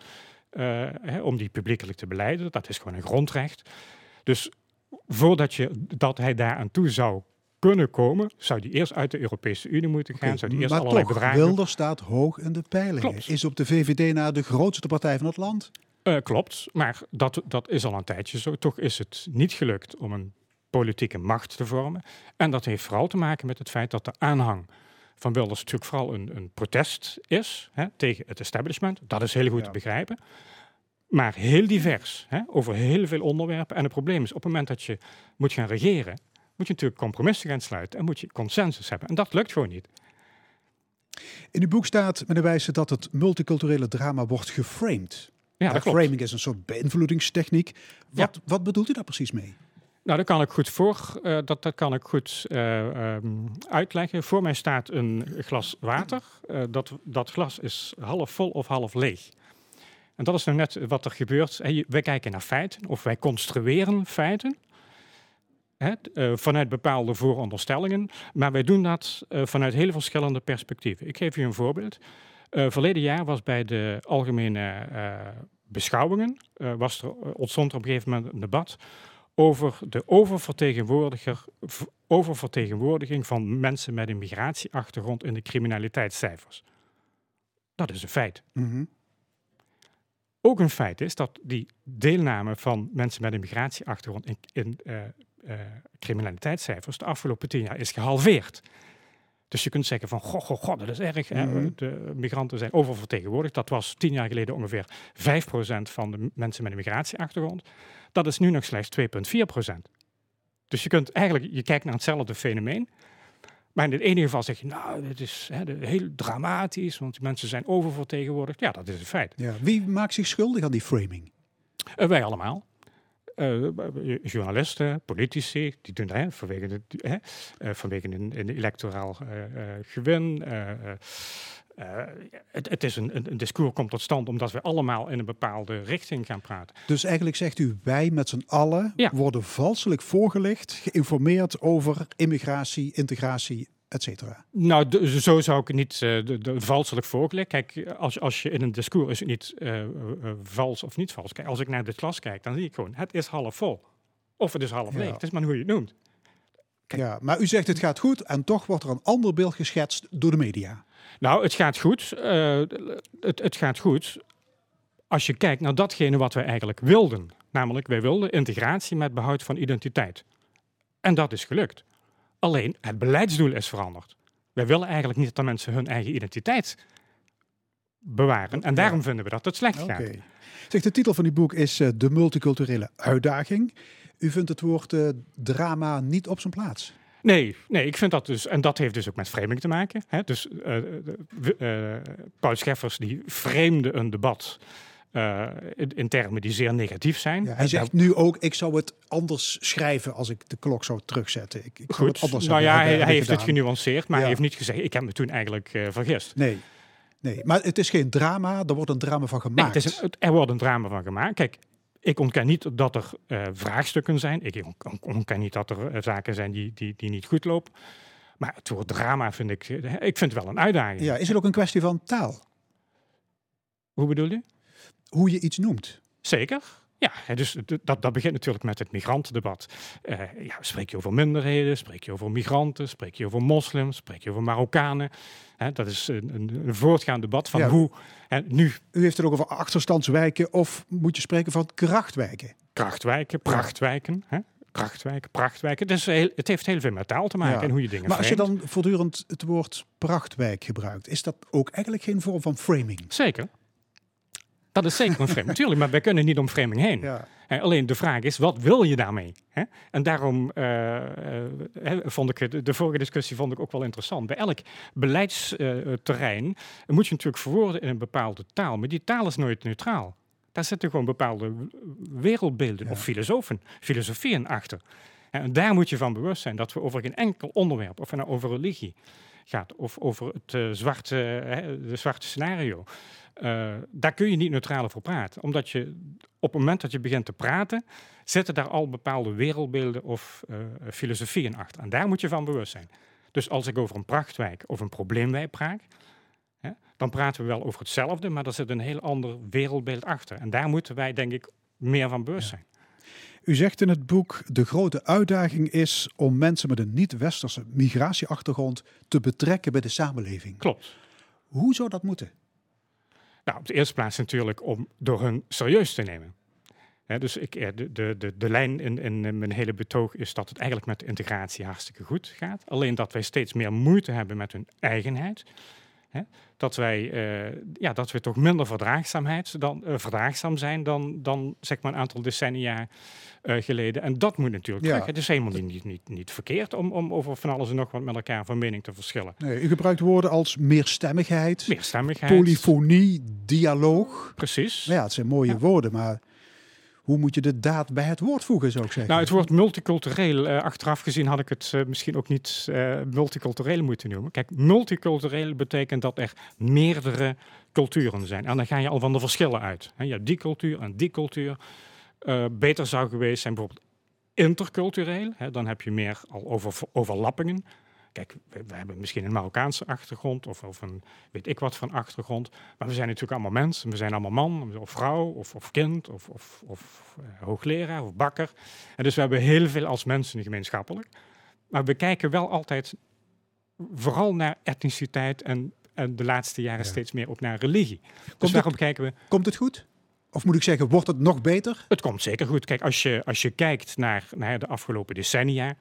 hè, om die publiekelijk te beleiden. Dat is gewoon een grondrecht. Dus voordat je, dat hij daar aan toe zou kunnen komen, zou die eerst uit de Europese Unie moeten gaan. Okay, zou die eerst maar allerlei toch, bedragen... Wilder staat hoog in de peilingen. Klopt. Is op de VVD na de grootste partij van het land? Uh, klopt, maar dat, dat is al een tijdje zo. Toch is het niet gelukt om een politieke macht te vormen. En dat heeft vooral te maken met het feit dat de aanhang van Wilders natuurlijk vooral een, een protest is hè, tegen het establishment. Dat is heel goed ja. te begrijpen maar heel divers, hè, over heel veel onderwerpen. En het probleem is, op het moment dat je moet gaan regeren, moet je natuurlijk compromissen gaan sluiten en moet je consensus hebben. En dat lukt gewoon niet. In uw boek staat, meneer Wijze, dat het multiculturele drama wordt geframed. Ja, dat framing is een soort beïnvloedingstechniek. Wat, ja. wat bedoelt u daar precies mee? Nou, dat kan ik goed voor. Uh, dat, dat kan ik goed uh, um, uitleggen. Voor mij staat een glas water. Uh, dat, dat glas is half vol of half leeg. En dat is nou net wat er gebeurt. Wij kijken naar feiten of wij construeren feiten. Hè, eh, vanuit bepaalde vooronderstellingen. Maar wij doen dat eh, vanuit heel verschillende perspectieven. Ik geef u een voorbeeld. Eh, verleden jaar was bij de algemene beschouwingen. was er, ontstond er op een gegeven moment een debat over de oververtegenwoordiger, oververtegenwoordiging van mensen met een migratieachtergrond in de criminaliteitscijfers. Dat is een feit. Mhm. Ook een feit is dat die deelname van mensen met een migratieachtergrond in, in eh, eh, criminaliteitscijfers de afgelopen tien jaar is gehalveerd. Dus je kunt zeggen van, goh, goh, goh, dat is erg. Mhm. De migranten zijn oververtegenwoordigd. Dat was tien jaar geleden ongeveer 5% van de mensen met een migratieachtergrond. Dat is nu nog slechts 2,4%. Dus je kunt eigenlijk, je kijkt naar hetzelfde fenomeen. Maar in het ene geval zeg je, nou, dit is hè, heel dramatisch, want die mensen zijn oververtegenwoordigd. Ja, dat is een feit. Ja. Wie maakt zich schuldig aan die framing? Eh, wij allemaal. Eh, journalisten, politici, die doen dat hè, vanwege, de, hè, eh, vanwege een, een electoraal eh, eh, gewin. Eh, het, het is een, een, discours komt tot stand omdat we allemaal in een bepaalde richting gaan praten. Dus eigenlijk zegt u, wij met z'n allen Ja. worden valselijk voorgelicht, geïnformeerd over immigratie, integratie, et cetera. Nou, zo zou ik het niet eh, de, de, valselijk voorgelegd. Kijk, als, als je in een discours is het niet eh, vals of niet vals. Kijk, als ik naar de klas kijk, dan zie ik gewoon, het is half vol. Of het is half Ja. leeg. Het is maar hoe je het noemt. Kijk. Ja, maar u zegt het gaat goed en toch wordt er een ander beeld geschetst door de media. Nou, het gaat goed. Eh, het, het gaat goed als je kijkt naar datgene wat wij eigenlijk wilden. Namelijk, wij wilden integratie met behoud van identiteit. En dat is gelukt. Alleen, het beleidsdoel is veranderd. Wij willen eigenlijk niet dat mensen hun eigen identiteit bewaren. En daarom vinden we dat het slecht gaat. Zeg, de titel van uw boek is eh, De multiculturele uitdaging. U vindt het woord eh, drama niet op zijn plaats. Nee, nee, ik vind dat dus, en dat heeft dus ook met framing te maken. Hè? Dus eh, Paul Scheffers die vreemde een debat in, in termen die zeer negatief zijn. Ja, hij zegt nu ook, ik zou het anders schrijven als ik de klok zou terugzetten. Ik, ik zou het Goed, anders nou ja, hebben- hij, heeft het genuanceerd, maar Ja. hij heeft niet gezegd, ik heb me toen eigenlijk vergist. Nee, nee, maar het is geen drama, er wordt een drama van Nee, gemaakt. het is een- er wordt een drama van gemaakt. Kijk, ik ontken niet dat er eh, vraagstukken zijn. Ik on- ontken niet dat er eh, zaken zijn die, die, die niet goed lopen. Maar het woord drama vind ik, eh, ik vind het wel een uitdaging. ja, is het ook een kwestie van taal? Hoe bedoel je? Hoe je iets noemt. Zeker. Ja, dus dat, dat begint natuurlijk met het migrantendebat. Eh, ja, spreek je over minderheden, spreek je over migranten, spreek je over moslims, spreek je over Marokkanen. Dat is een, een, voortgaand debat van Ja. hoe nu U heeft het ook over achterstandswijken of moet je spreken van krachtwijken? krachtwijken, prachtwijken, hè? krachtwijken, prachtwijken. Dus heel, het heeft heel veel met taal te maken Ja. en hoe je dingen Maar als je dan voortdurend het woord prachtwijk gebruikt, is dat ook eigenlijk geen vorm van framing? Zeker. Dat is zeker een framing, natuurlijk, maar wij kunnen niet om framing heen. Ja. Eh, alleen de vraag is, wat wil je daarmee? Hè? En daarom eh, eh, vond ik de vorige discussie vond ik ook wel interessant. Bij elk beleidsterrein moet je natuurlijk verwoorden in een bepaalde taal, maar die taal is nooit neutraal. Daar zitten gewoon bepaalde wereldbeelden Ja. of filosofen, filosofieën achter. En daar moet je van bewust zijn dat we over geen enkel onderwerp, of nou over religie gaat, of over het eh, zwarte, de zwarte scenario, eh, daar kun je niet neutraal over praten. Omdat je op het moment dat je begint te praten, zitten daar al bepaalde wereldbeelden of eh, filosofieën achter. En daar moet je van bewust zijn. Dus als ik over een prachtwijk of een probleemwijk praat, hè, dan praten we wel over hetzelfde, maar er zit een heel ander wereldbeeld achter. En daar moeten wij, denk ik, meer van bewust zijn. U zegt in het boek, de grote uitdaging is om mensen met een niet-westerse migratieachtergrond te betrekken bij de samenleving. Klopt. Hoe zou dat moeten? Nou, op de eerste plaats natuurlijk om door hun serieus te nemen. Dus ik, eh, de, de, de, de lijn in, in mijn hele betoog is dat het eigenlijk met integratie hartstikke goed gaat. Alleen dat wij steeds meer moeite hebben met hun eigenheid. Hè, dat, wij, eh, ja, dat we toch minder verdraagzaamheid dan, eh, verdraagzaam zijn dan, dan zeg maar een aantal decennia eh, geleden. En dat moet natuurlijk Ja. terug. Het is helemaal niet, niet, niet verkeerd om, om over van alles en nog wat met elkaar van mening te verschillen. Nee, u gebruikt woorden als meerstemmigheid, Meerstemmigheid. polyfonie, dialoog. Precies. Nou ja, het zijn mooie Ja. woorden, maar hoe moet je de daad bij het woord voegen, zou ik zeggen? Nou, het woord multicultureel, uh, achteraf gezien had ik het uh, misschien ook niet uh, multicultureel moeten noemen. Kijk, multicultureel betekent dat er meerdere culturen zijn. En dan ga je al van de verschillen uit. He, die cultuur en die cultuur. beter zou geweest zijn bijvoorbeeld intercultureel. Dan heb je meer al over overlappingen. Kijk, we, hebben misschien een Marokkaanse achtergrond of, of een weet ik wat van achtergrond. Maar we zijn natuurlijk allemaal mensen. We zijn allemaal man of vrouw of, of kind of, of, of uh, hoogleraar of bakker. En dus we hebben heel veel als mensen gemeenschappelijk. Maar we kijken wel altijd vooral naar etniciteit en, en de laatste jaren steeds meer ook naar religie. Dus komt daarom kijken we. Komt het goed? Of moet ik zeggen, wordt het nog beter? Het komt zeker goed. Kijk, als je, als je kijkt naar, naar de afgelopen decennia,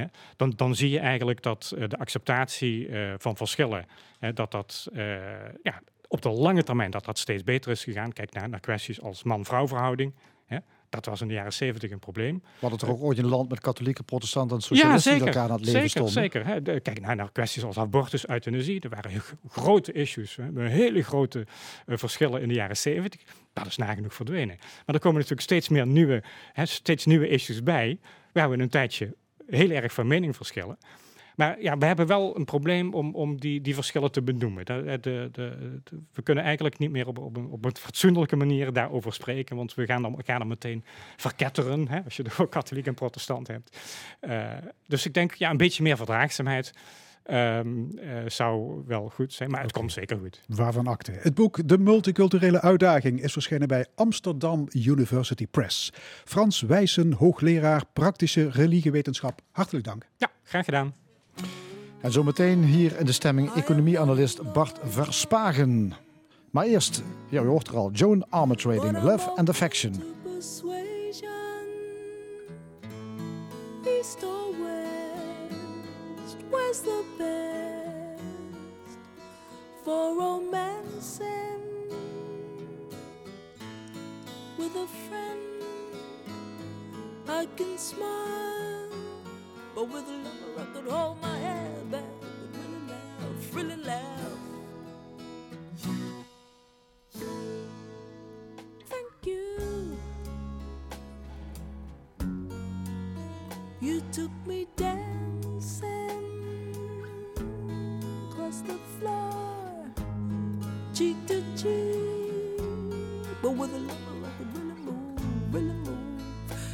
hè, dan, dan zie je eigenlijk dat uh, de acceptatie uh, van verschillen, hè, dat dat uh, ja, op de lange termijn dat dat steeds beter is gegaan. Kijk naar, naar kwesties als man-vrouw verhouding. Hè. Dat was in de jaren zeventig een probleem. We hadden toch ook ooit een land met katholieke, protestanten en socialisten ja, die elkaar aan het leven zeker, stonden? Zeker, hè. De, kijk naar, naar kwesties als abortus, euthanasie. Er waren grote issues, hè. hele grote uh, verschillen in de jaren zeventig. Dat is nagenoeg verdwenen. Maar er komen natuurlijk steeds meer nieuwe, hè, steeds nieuwe issues bij, waar we een tijdje heel erg van mening verschillen. Maar ja, we hebben wel een probleem om, om die, die verschillen te benoemen. De, de, de, we kunnen eigenlijk niet meer op, op, een, op een fatsoenlijke manier daarover spreken, want we gaan dan, gaan dan meteen verketteren, hè, als je de katholiek en protestant hebt. Uh, dus ik denk, ja, een beetje meer verdraagzaamheid. Um, uh, zou wel goed zijn, maar het okay. komt zeker goed. Waarvan akte. Het boek De Multiculturele Uitdaging is verschenen bij Amsterdam University Press. Frans Wijssen, hoogleraar praktische religiewetenschap. Hartelijk dank. Ja, graag gedaan. En zometeen hier in de stemming economieanalist Bart Verspagen. Maar eerst, ja, u hoort er al, Joan Armatrading, Love and Affection. Where's the best for romancing with a friend? I can smile, but with a lover I could hold my head back and really laugh, really laugh. Thank you. You took me dancing across the floor, cheek to cheek. But with a lover, I could really move, really move.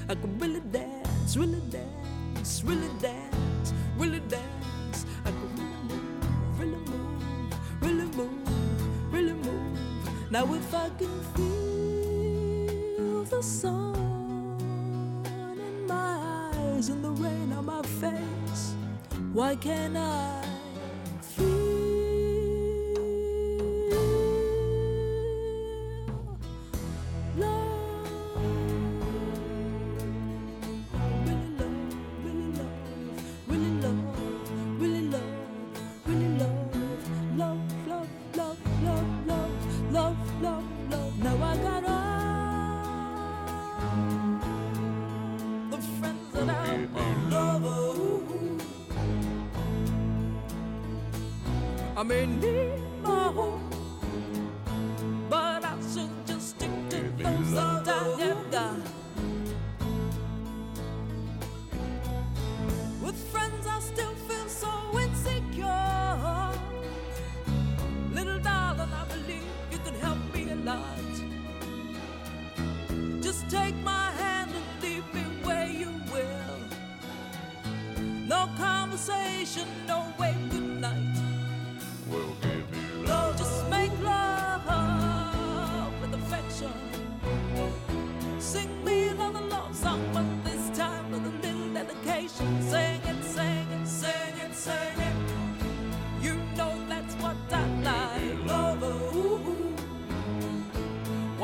I could really dance, really dance, really dance, really dance. I could really move, really move, really move, really move. Now if I can feel the sun in my eyes and the rain on my face, why can't I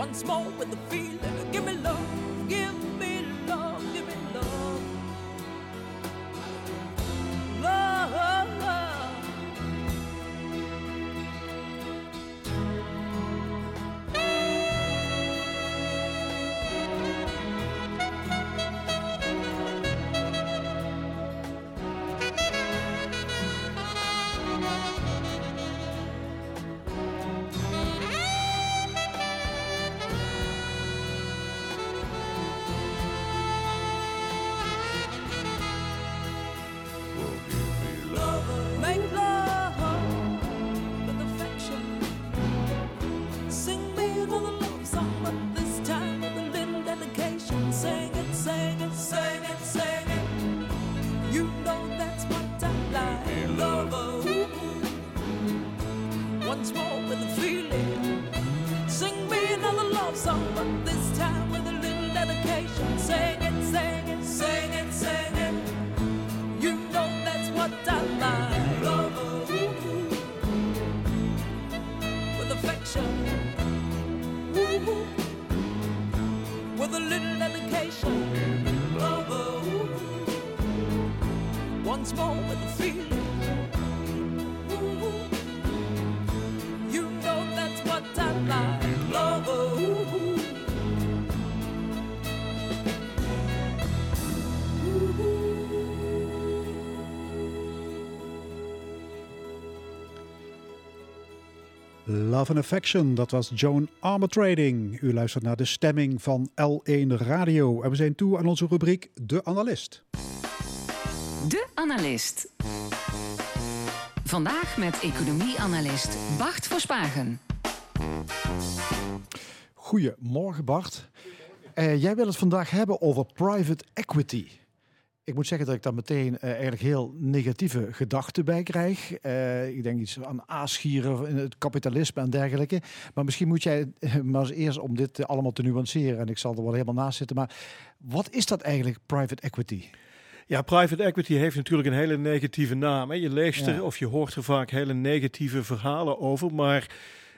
Once more with the feeling. Give me love, Love and Affection, dat was Joan Armatrading. U luistert naar de stemming van L1 Radio. En we zijn toe aan onze rubriek De Analist. De Analist. Vandaag met economie-analyst Bart Verspagen. Goedemorgen Bart. Eh, jij wil het vandaag hebben over private equity. Ik moet zeggen dat ik daar meteen eh, eigenlijk heel negatieve gedachten bij krijg. Eh, ik denk iets aan aasgieren in het kapitalisme en dergelijke. Maar misschien moet jij eh, maar eens eerst om dit allemaal te nuanceren. En ik zal er wel helemaal naast zitten. Maar wat is dat eigenlijk, private equity? Ja, private equity heeft natuurlijk een hele negatieve naam. Hè. Je leest Ja. er of je hoort er vaak hele negatieve verhalen over. Maar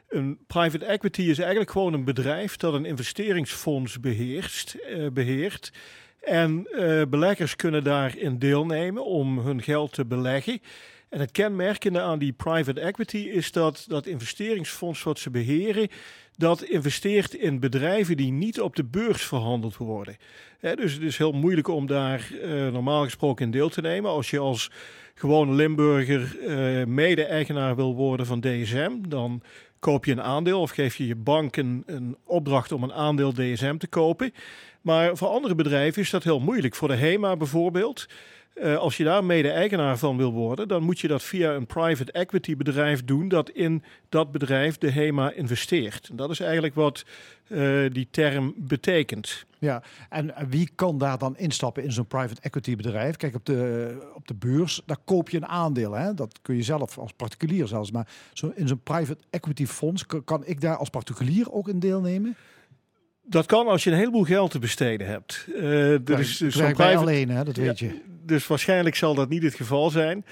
een private equity is eigenlijk gewoon een bedrijf dat een investeringsfonds beheerst, eh, beheert. En eh, beleggers kunnen daarin deelnemen om hun geld te beleggen. En het kenmerkende aan die private equity is dat dat investeringsfonds wat ze beheren, dat investeert in bedrijven die niet op de beurs verhandeld worden. Dus het is heel moeilijk om daar eh, normaal gesproken in deel te nemen. Als je als gewone Limburger eh, mede-eigenaar wil worden van DSM, dan koop je een aandeel of geef je je bank een opdracht om een aandeel DSM te kopen. Maar voor andere bedrijven is dat heel moeilijk. Voor de HEMA bijvoorbeeld. eh, als je daar mede-eigenaar van wil worden, dan moet je dat via een private equity bedrijf doen dat in dat bedrijf de HEMA investeert. En dat is eigenlijk wat eh, die term betekent. Ja, en wie kan daar dan instappen in zo'n private equity bedrijf? Kijk, op de, op de beurs, daar koop je een aandeel. Hè? Dat kun je zelf als particulier zelfs. Maar zo, in zo'n private equity fonds, kan ik daar als particulier ook in deelnemen? Dat kan als je een heleboel geld te besteden hebt. Eh er is dus zo'n private, alleen, hè? dat weet je. dus waarschijnlijk zal dat niet het geval zijn.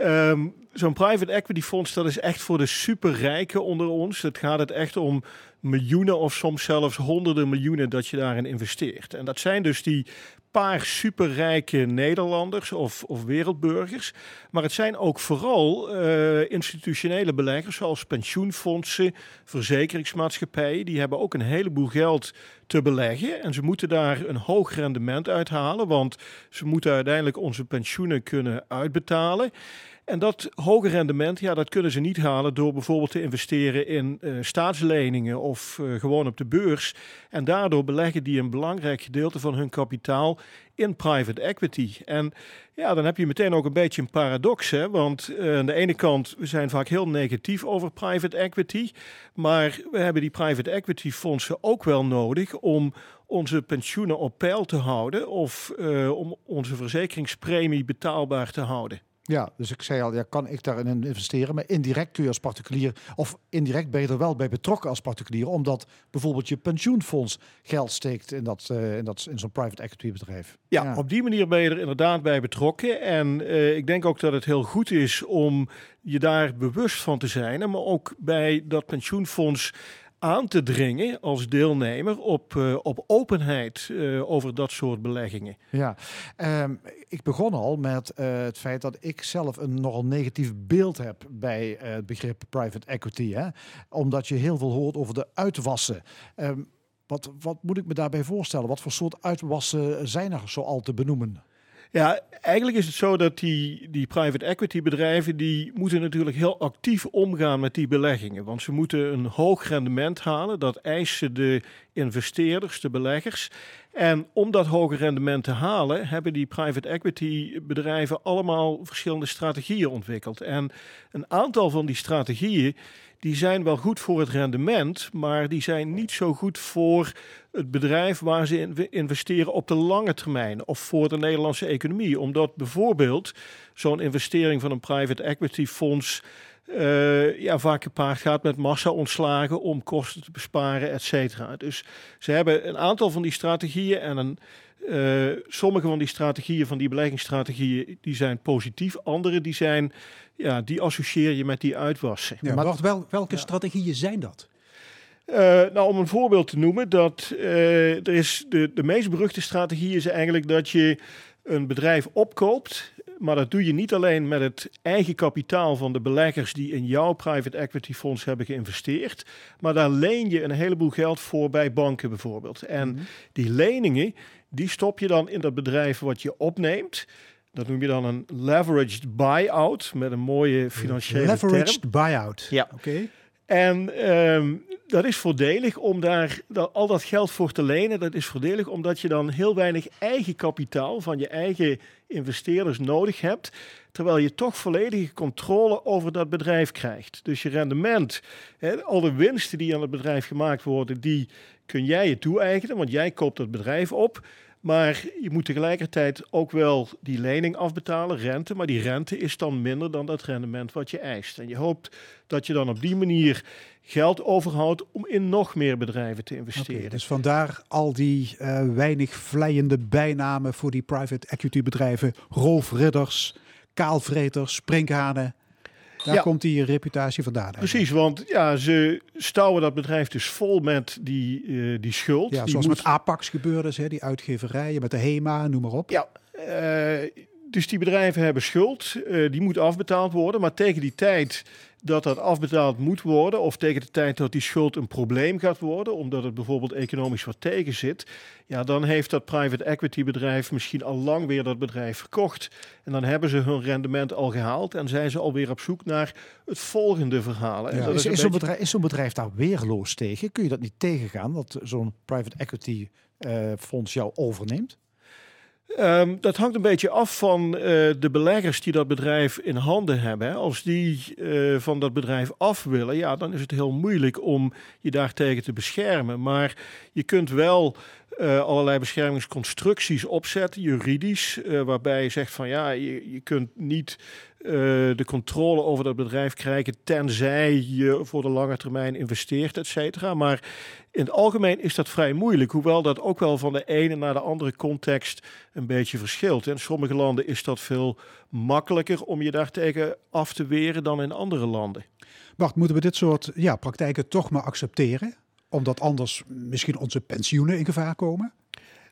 Ehm, Zo'n private equity fonds, dat is echt voor de superrijken onder ons. Het gaat het echt om miljoenen of soms zelfs honderden miljoenen dat je daarin investeert. En dat zijn dus die paar superrijke Nederlanders of, of wereldburgers. Maar het zijn ook vooral eh, institutionele beleggers zoals pensioenfondsen, verzekeringsmaatschappijen. Die hebben ook een heleboel geld te beleggen. En ze moeten daar een hoog rendement uithalen, want ze moeten uiteindelijk onze pensioenen kunnen uitbetalen. En dat hoge rendement, ja, dat kunnen ze niet halen door bijvoorbeeld te investeren in eh, staatsleningen of eh, gewoon op de beurs. En daardoor beleggen die een belangrijk gedeelte van hun kapitaal in private equity. En ja, dan heb je meteen ook een beetje een paradox, hè? want eh, aan de ene kant, we zijn vaak heel negatief over private equity, maar we hebben die private equity fondsen ook wel nodig om onze pensioenen op peil te houden of om onze verzekeringspremie betaalbaar te houden. Ja, dus ik zei al, ja, kan ik daarin investeren? Maar indirect kun je als particulier, of indirect ben je er wel bij betrokken als particulier, omdat bijvoorbeeld je pensioenfonds geld steekt in, dat, eh, in, dat, in zo'n private equity bedrijf. Ja, op die manier ben je er inderdaad bij betrokken. En eh, ik denk ook dat het heel goed is om je daar bewust van te zijn. Maar ook bij dat pensioenfonds aan te dringen als deelnemer op, eh, op openheid eh, over dat soort beleggingen. Ja, Ehm, ik begon al met eh, het feit dat ik zelf een nogal negatief beeld heb bij het begrip private equity. Hè? Omdat je heel veel hoort over de uitwassen. Ehm, wat, wat moet ik me daarbij voorstellen? Wat voor soort uitwassen zijn er zoal te benoemen? Ja, eigenlijk is het zo dat die, die private equity bedrijven, die moeten natuurlijk heel actief omgaan met die beleggingen. Want ze moeten een hoog rendement halen, dat eisen de investeerders, de beleggers. En om dat hoge rendement te halen, hebben die private equity bedrijven allemaal verschillende strategieën ontwikkeld. En een aantal van die strategieën, die zijn wel goed voor het rendement, maar die zijn niet zo goed voor het bedrijf waar ze in investeren op de lange termijn of voor de Nederlandse economie. Omdat bijvoorbeeld zo'n investering van een private equity fonds eh, ja, vaak gepaard gaat met massa-ontslagen om kosten te besparen, et cetera. Dus ze hebben een aantal van die strategieën en een, eh, sommige van die strategieën, van die beleggingsstrategieën, die zijn positief. Andere die zijn, ja, die associeer je met die uitwassen. Ja, Maar- wacht, wel, welke strategieën zijn dat? Eh, nou, om een voorbeeld te noemen, dat eh, er is de, de meest beruchte strategie is eigenlijk dat je een bedrijf opkoopt. Maar dat doe je niet alleen met het eigen kapitaal van de beleggers die in jouw private equity fonds hebben geïnvesteerd. Maar daar leen je een heleboel geld voor bij banken bijvoorbeeld. En die leningen, die stop je dan in dat bedrijf wat je opneemt. Dat noem je dan een leveraged buyout met een mooie financiële term. Leveraged buyout. Ja. Oké. En ehm, dat is voordelig om daar dat, al dat geld voor te lenen. Dat is voordelig omdat je dan heel weinig eigen kapitaal van je eigen investeerders nodig hebt. Terwijl je toch volledige controle over dat bedrijf krijgt. Dus je rendement, hè, al de winsten die aan het bedrijf gemaakt worden, die kun jij je toe-eigenen. Want jij koopt dat bedrijf op. Maar je moet tegelijkertijd ook wel die lening afbetalen, rente. Maar die rente is dan minder dan dat rendement wat je eist. En je hoopt dat je dan op die manier geld overhoudt om in nog meer bedrijven te investeren. dus vandaar al die eh, weinig vleiende bijnamen voor die private equity bedrijven. Roofridders, kaalvreters, sprinkhanen. Daar Ja. komt die reputatie vandaan. eigenlijk. Precies, want ja, ze stouwen dat bedrijf dus vol met die, eh, die schuld. Ja, Die zoals moet- met Apax gebeurde, hè, die uitgeverijen, met de HEMA, noem maar op. Ja, eh, dus die bedrijven hebben schuld, eh, die moet afbetaald worden. Maar tegen die tijd dat dat afbetaald moet worden, of tegen de tijd dat die schuld een probleem gaat worden, omdat het bijvoorbeeld economisch wat tegen zit, ja, dan heeft dat private equity bedrijf misschien al lang weer dat bedrijf verkocht. En dan hebben ze hun rendement al gehaald en zijn ze alweer op zoek naar het volgende verhaal. En Ja, dat Is, een is zo'n beetje- bedrijf, is zo'n bedrijf daar weerloos tegen? Kun je dat niet tegengaan, dat zo'n private equity eh, fonds jou overneemt? Ehm, dat hangt een beetje af van eh, de beleggers die dat bedrijf in handen hebben. Als die eh, van dat bedrijf af willen, ja, dan is het heel moeilijk om je daartegen te beschermen. Maar je kunt wel eh, allerlei beschermingsconstructies opzetten, juridisch, waarbij je zegt van ja, je, je kunt niet eh, de controle over dat bedrijf krijgen tenzij je voor de lange termijn investeert, et cetera. Maar in het algemeen is dat vrij moeilijk, hoewel dat ook wel van de ene naar de andere context een beetje verschilt. In sommige landen is dat veel makkelijker om je daartegen af te weren dan in andere landen. Wacht, moeten we dit soort ja, praktijken toch maar accepteren? Omdat anders misschien onze pensioenen in gevaar komen?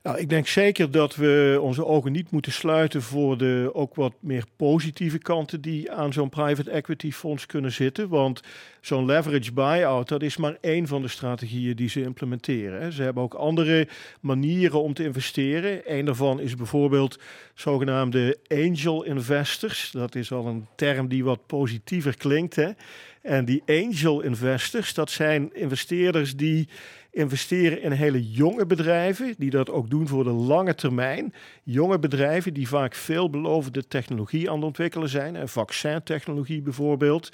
Nou, ik denk zeker dat we onze ogen niet moeten sluiten voor de ook wat meer positieve kanten die aan zo'n private equity fonds kunnen zitten. Want zo'n leverage buyout, dat is maar één van de strategieën die ze implementeren. Ze hebben ook andere manieren om te investeren. Een daarvan is bijvoorbeeld zogenaamde angel investors. Dat is al een term die wat positiever klinkt. Hè? En die angel investors, dat zijn investeerders die investeren in hele jonge bedrijven, die dat ook doen voor de lange termijn. Jonge bedrijven die vaak veelbelovende technologie aan het ontwikkelen zijn, en vaccintechnologie bijvoorbeeld.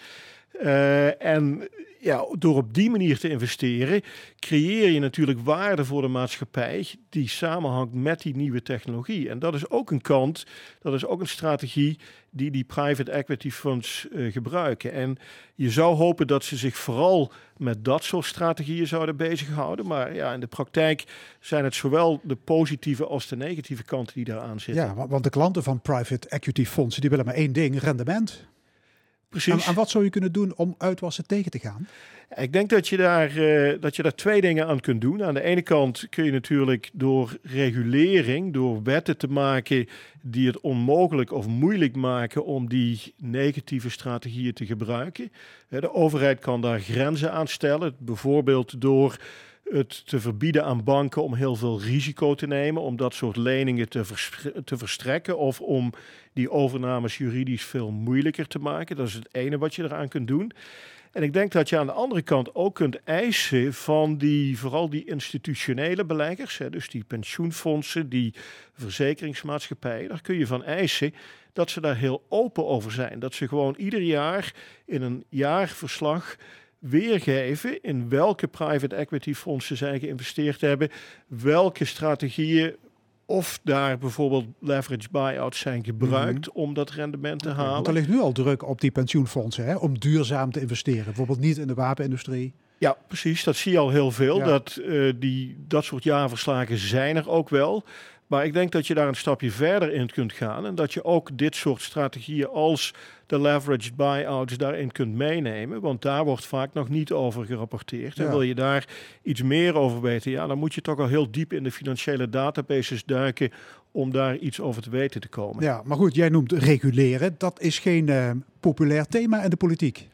Eh, en ja, door op die manier te investeren, creëer je natuurlijk waarde voor de maatschappij die samenhangt met die nieuwe technologie. En dat is ook een kant, dat is ook een strategie die die private equity funds eh, gebruiken. En je zou hopen dat ze zich vooral met dat soort strategieën zouden bezighouden. Maar ja, in de praktijk zijn het zowel de positieve als de negatieve kanten die daaraan zitten. Ja, wa- want de klanten van private equity fondsen die willen maar één ding, rendement. Precies. en wat zou je kunnen doen om uitwassen tegen te gaan? Ik denk dat je, daar, eh, dat je daar twee dingen aan kunt doen. Aan de ene kant kun je natuurlijk door regulering, door wetten te maken die het onmogelijk of moeilijk maken om die negatieve strategieën te gebruiken. De overheid kan daar grenzen aan stellen, bijvoorbeeld door het te verbieden aan banken om heel veel risico te nemen, om dat soort leningen te, te verstrekken of om die overnames juridisch veel moeilijker te maken. Dat is het ene wat je eraan kunt doen. En ik denk dat je aan de andere kant ook kunt eisen van die, vooral die institutionele beleggers, hè, dus die pensioenfondsen, die verzekeringsmaatschappijen, daar kun je van eisen dat ze daar heel open over zijn. Dat ze gewoon ieder jaar in een jaarverslag weergeven in welke private equity fondsen zij geïnvesteerd hebben, welke strategieën of daar bijvoorbeeld leverage buyouts zijn gebruikt Mhm. om dat rendement te halen. Want er ligt nu al druk op die pensioenfondsen hè, om duurzaam te investeren. Bijvoorbeeld niet in de wapenindustrie. Ja, precies. Dat zie je al heel veel. Ja. Dat, eh, die, dat soort jaarverslagen zijn er ook wel. Maar ik denk dat je daar een stapje verder in kunt gaan. En dat je ook dit soort strategieën als de leveraged buyouts daarin kunt meenemen. Want daar wordt vaak nog niet over gerapporteerd. En wil je daar iets meer over weten, ja, dan moet je toch al heel diep in de financiële databases duiken om daar iets over te weten te komen. Ja, maar goed, jij noemt reguleren. Dat is geen eh, populair thema in de politiek.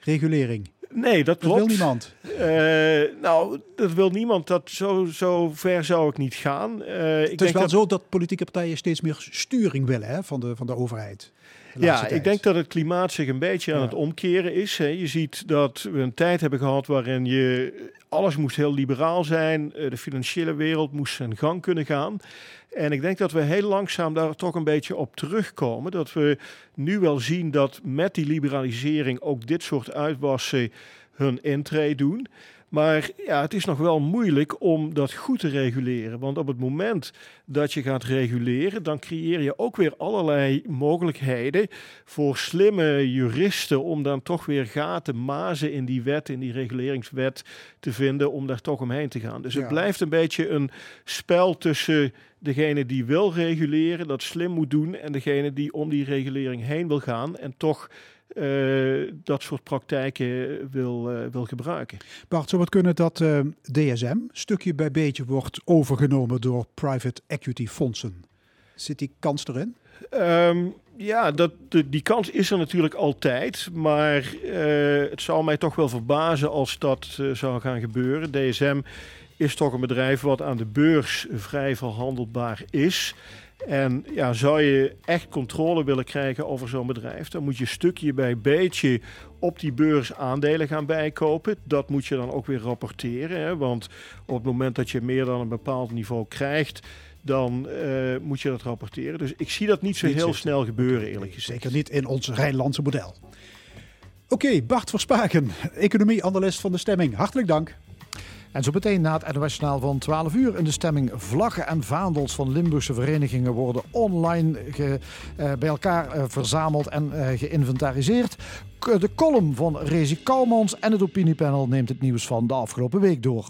Regulering. Nee, dat wil niemand. Eh, nou, dat wil niemand. Dat zo, zo ver zou ik niet gaan. Eh, ik Het is denk wel dat, zo dat politieke partijen steeds meer sturing willen hè, van, de, van de overheid. Ja, ik denk dat het klimaat zich een beetje aan Ja. het omkeren is. Hè. Je ziet dat we een tijd hebben gehad waarin je alles moest heel liberaal zijn. Eh, De financiële wereld moest zijn gang kunnen gaan. En ik denk dat we heel langzaam daar toch een beetje op terugkomen. Dat we nu wel zien dat met die liberalisering ook dit soort uitwassen hun intree doen. Maar ja, het is nog wel moeilijk om dat goed te reguleren. Want op het moment dat je gaat reguleren, dan creëer je ook weer allerlei mogelijkheden voor slimme juristen om dan toch weer gaten, mazen in die wet, in die reguleringswet te vinden, om daar toch omheen te gaan. Dus Ja. het blijft een beetje een spel tussen degene die wil reguleren, dat slim moet doen, en degene die om die regulering heen wil gaan en toch eh, dat soort praktijken wil, eh, wil gebruiken. Bart, zou het kunnen dat eh, DSM stukje bij beetje wordt overgenomen door private equity fondsen? Zit die kans erin? Ehm, ja, dat, de, die kans is er natuurlijk altijd. Maar het zou mij toch wel verbazen als dat zou gaan gebeuren. DSM is toch een bedrijf wat aan de beurs vrij verhandelbaar is. En ja, zou je echt controle willen krijgen over zo'n bedrijf, dan moet je stukje bij beetje op die beurs aandelen gaan bijkopen. Dat moet je dan ook weer rapporteren. Hè? Want op het moment dat je meer dan een bepaald niveau krijgt, dan eh, moet je dat rapporteren. Dus ik zie dat niet zo Niet heel zitten. snel gebeuren, eerlijk gezegd. Zeker niet in ons Rijnlandse model. Oké, Bart Verspaken, economie-analyst van de stemming. Hartelijk dank. En zo meteen na het NOS van 12 uur in de stemming vlaggen en vaandels van Limburgse verenigingen worden online eh, bij elkaar eh, verzameld en eh, geïnventariseerd. De column van Rezi Kalmans en het opiniepanel neemt het nieuws van de afgelopen week door.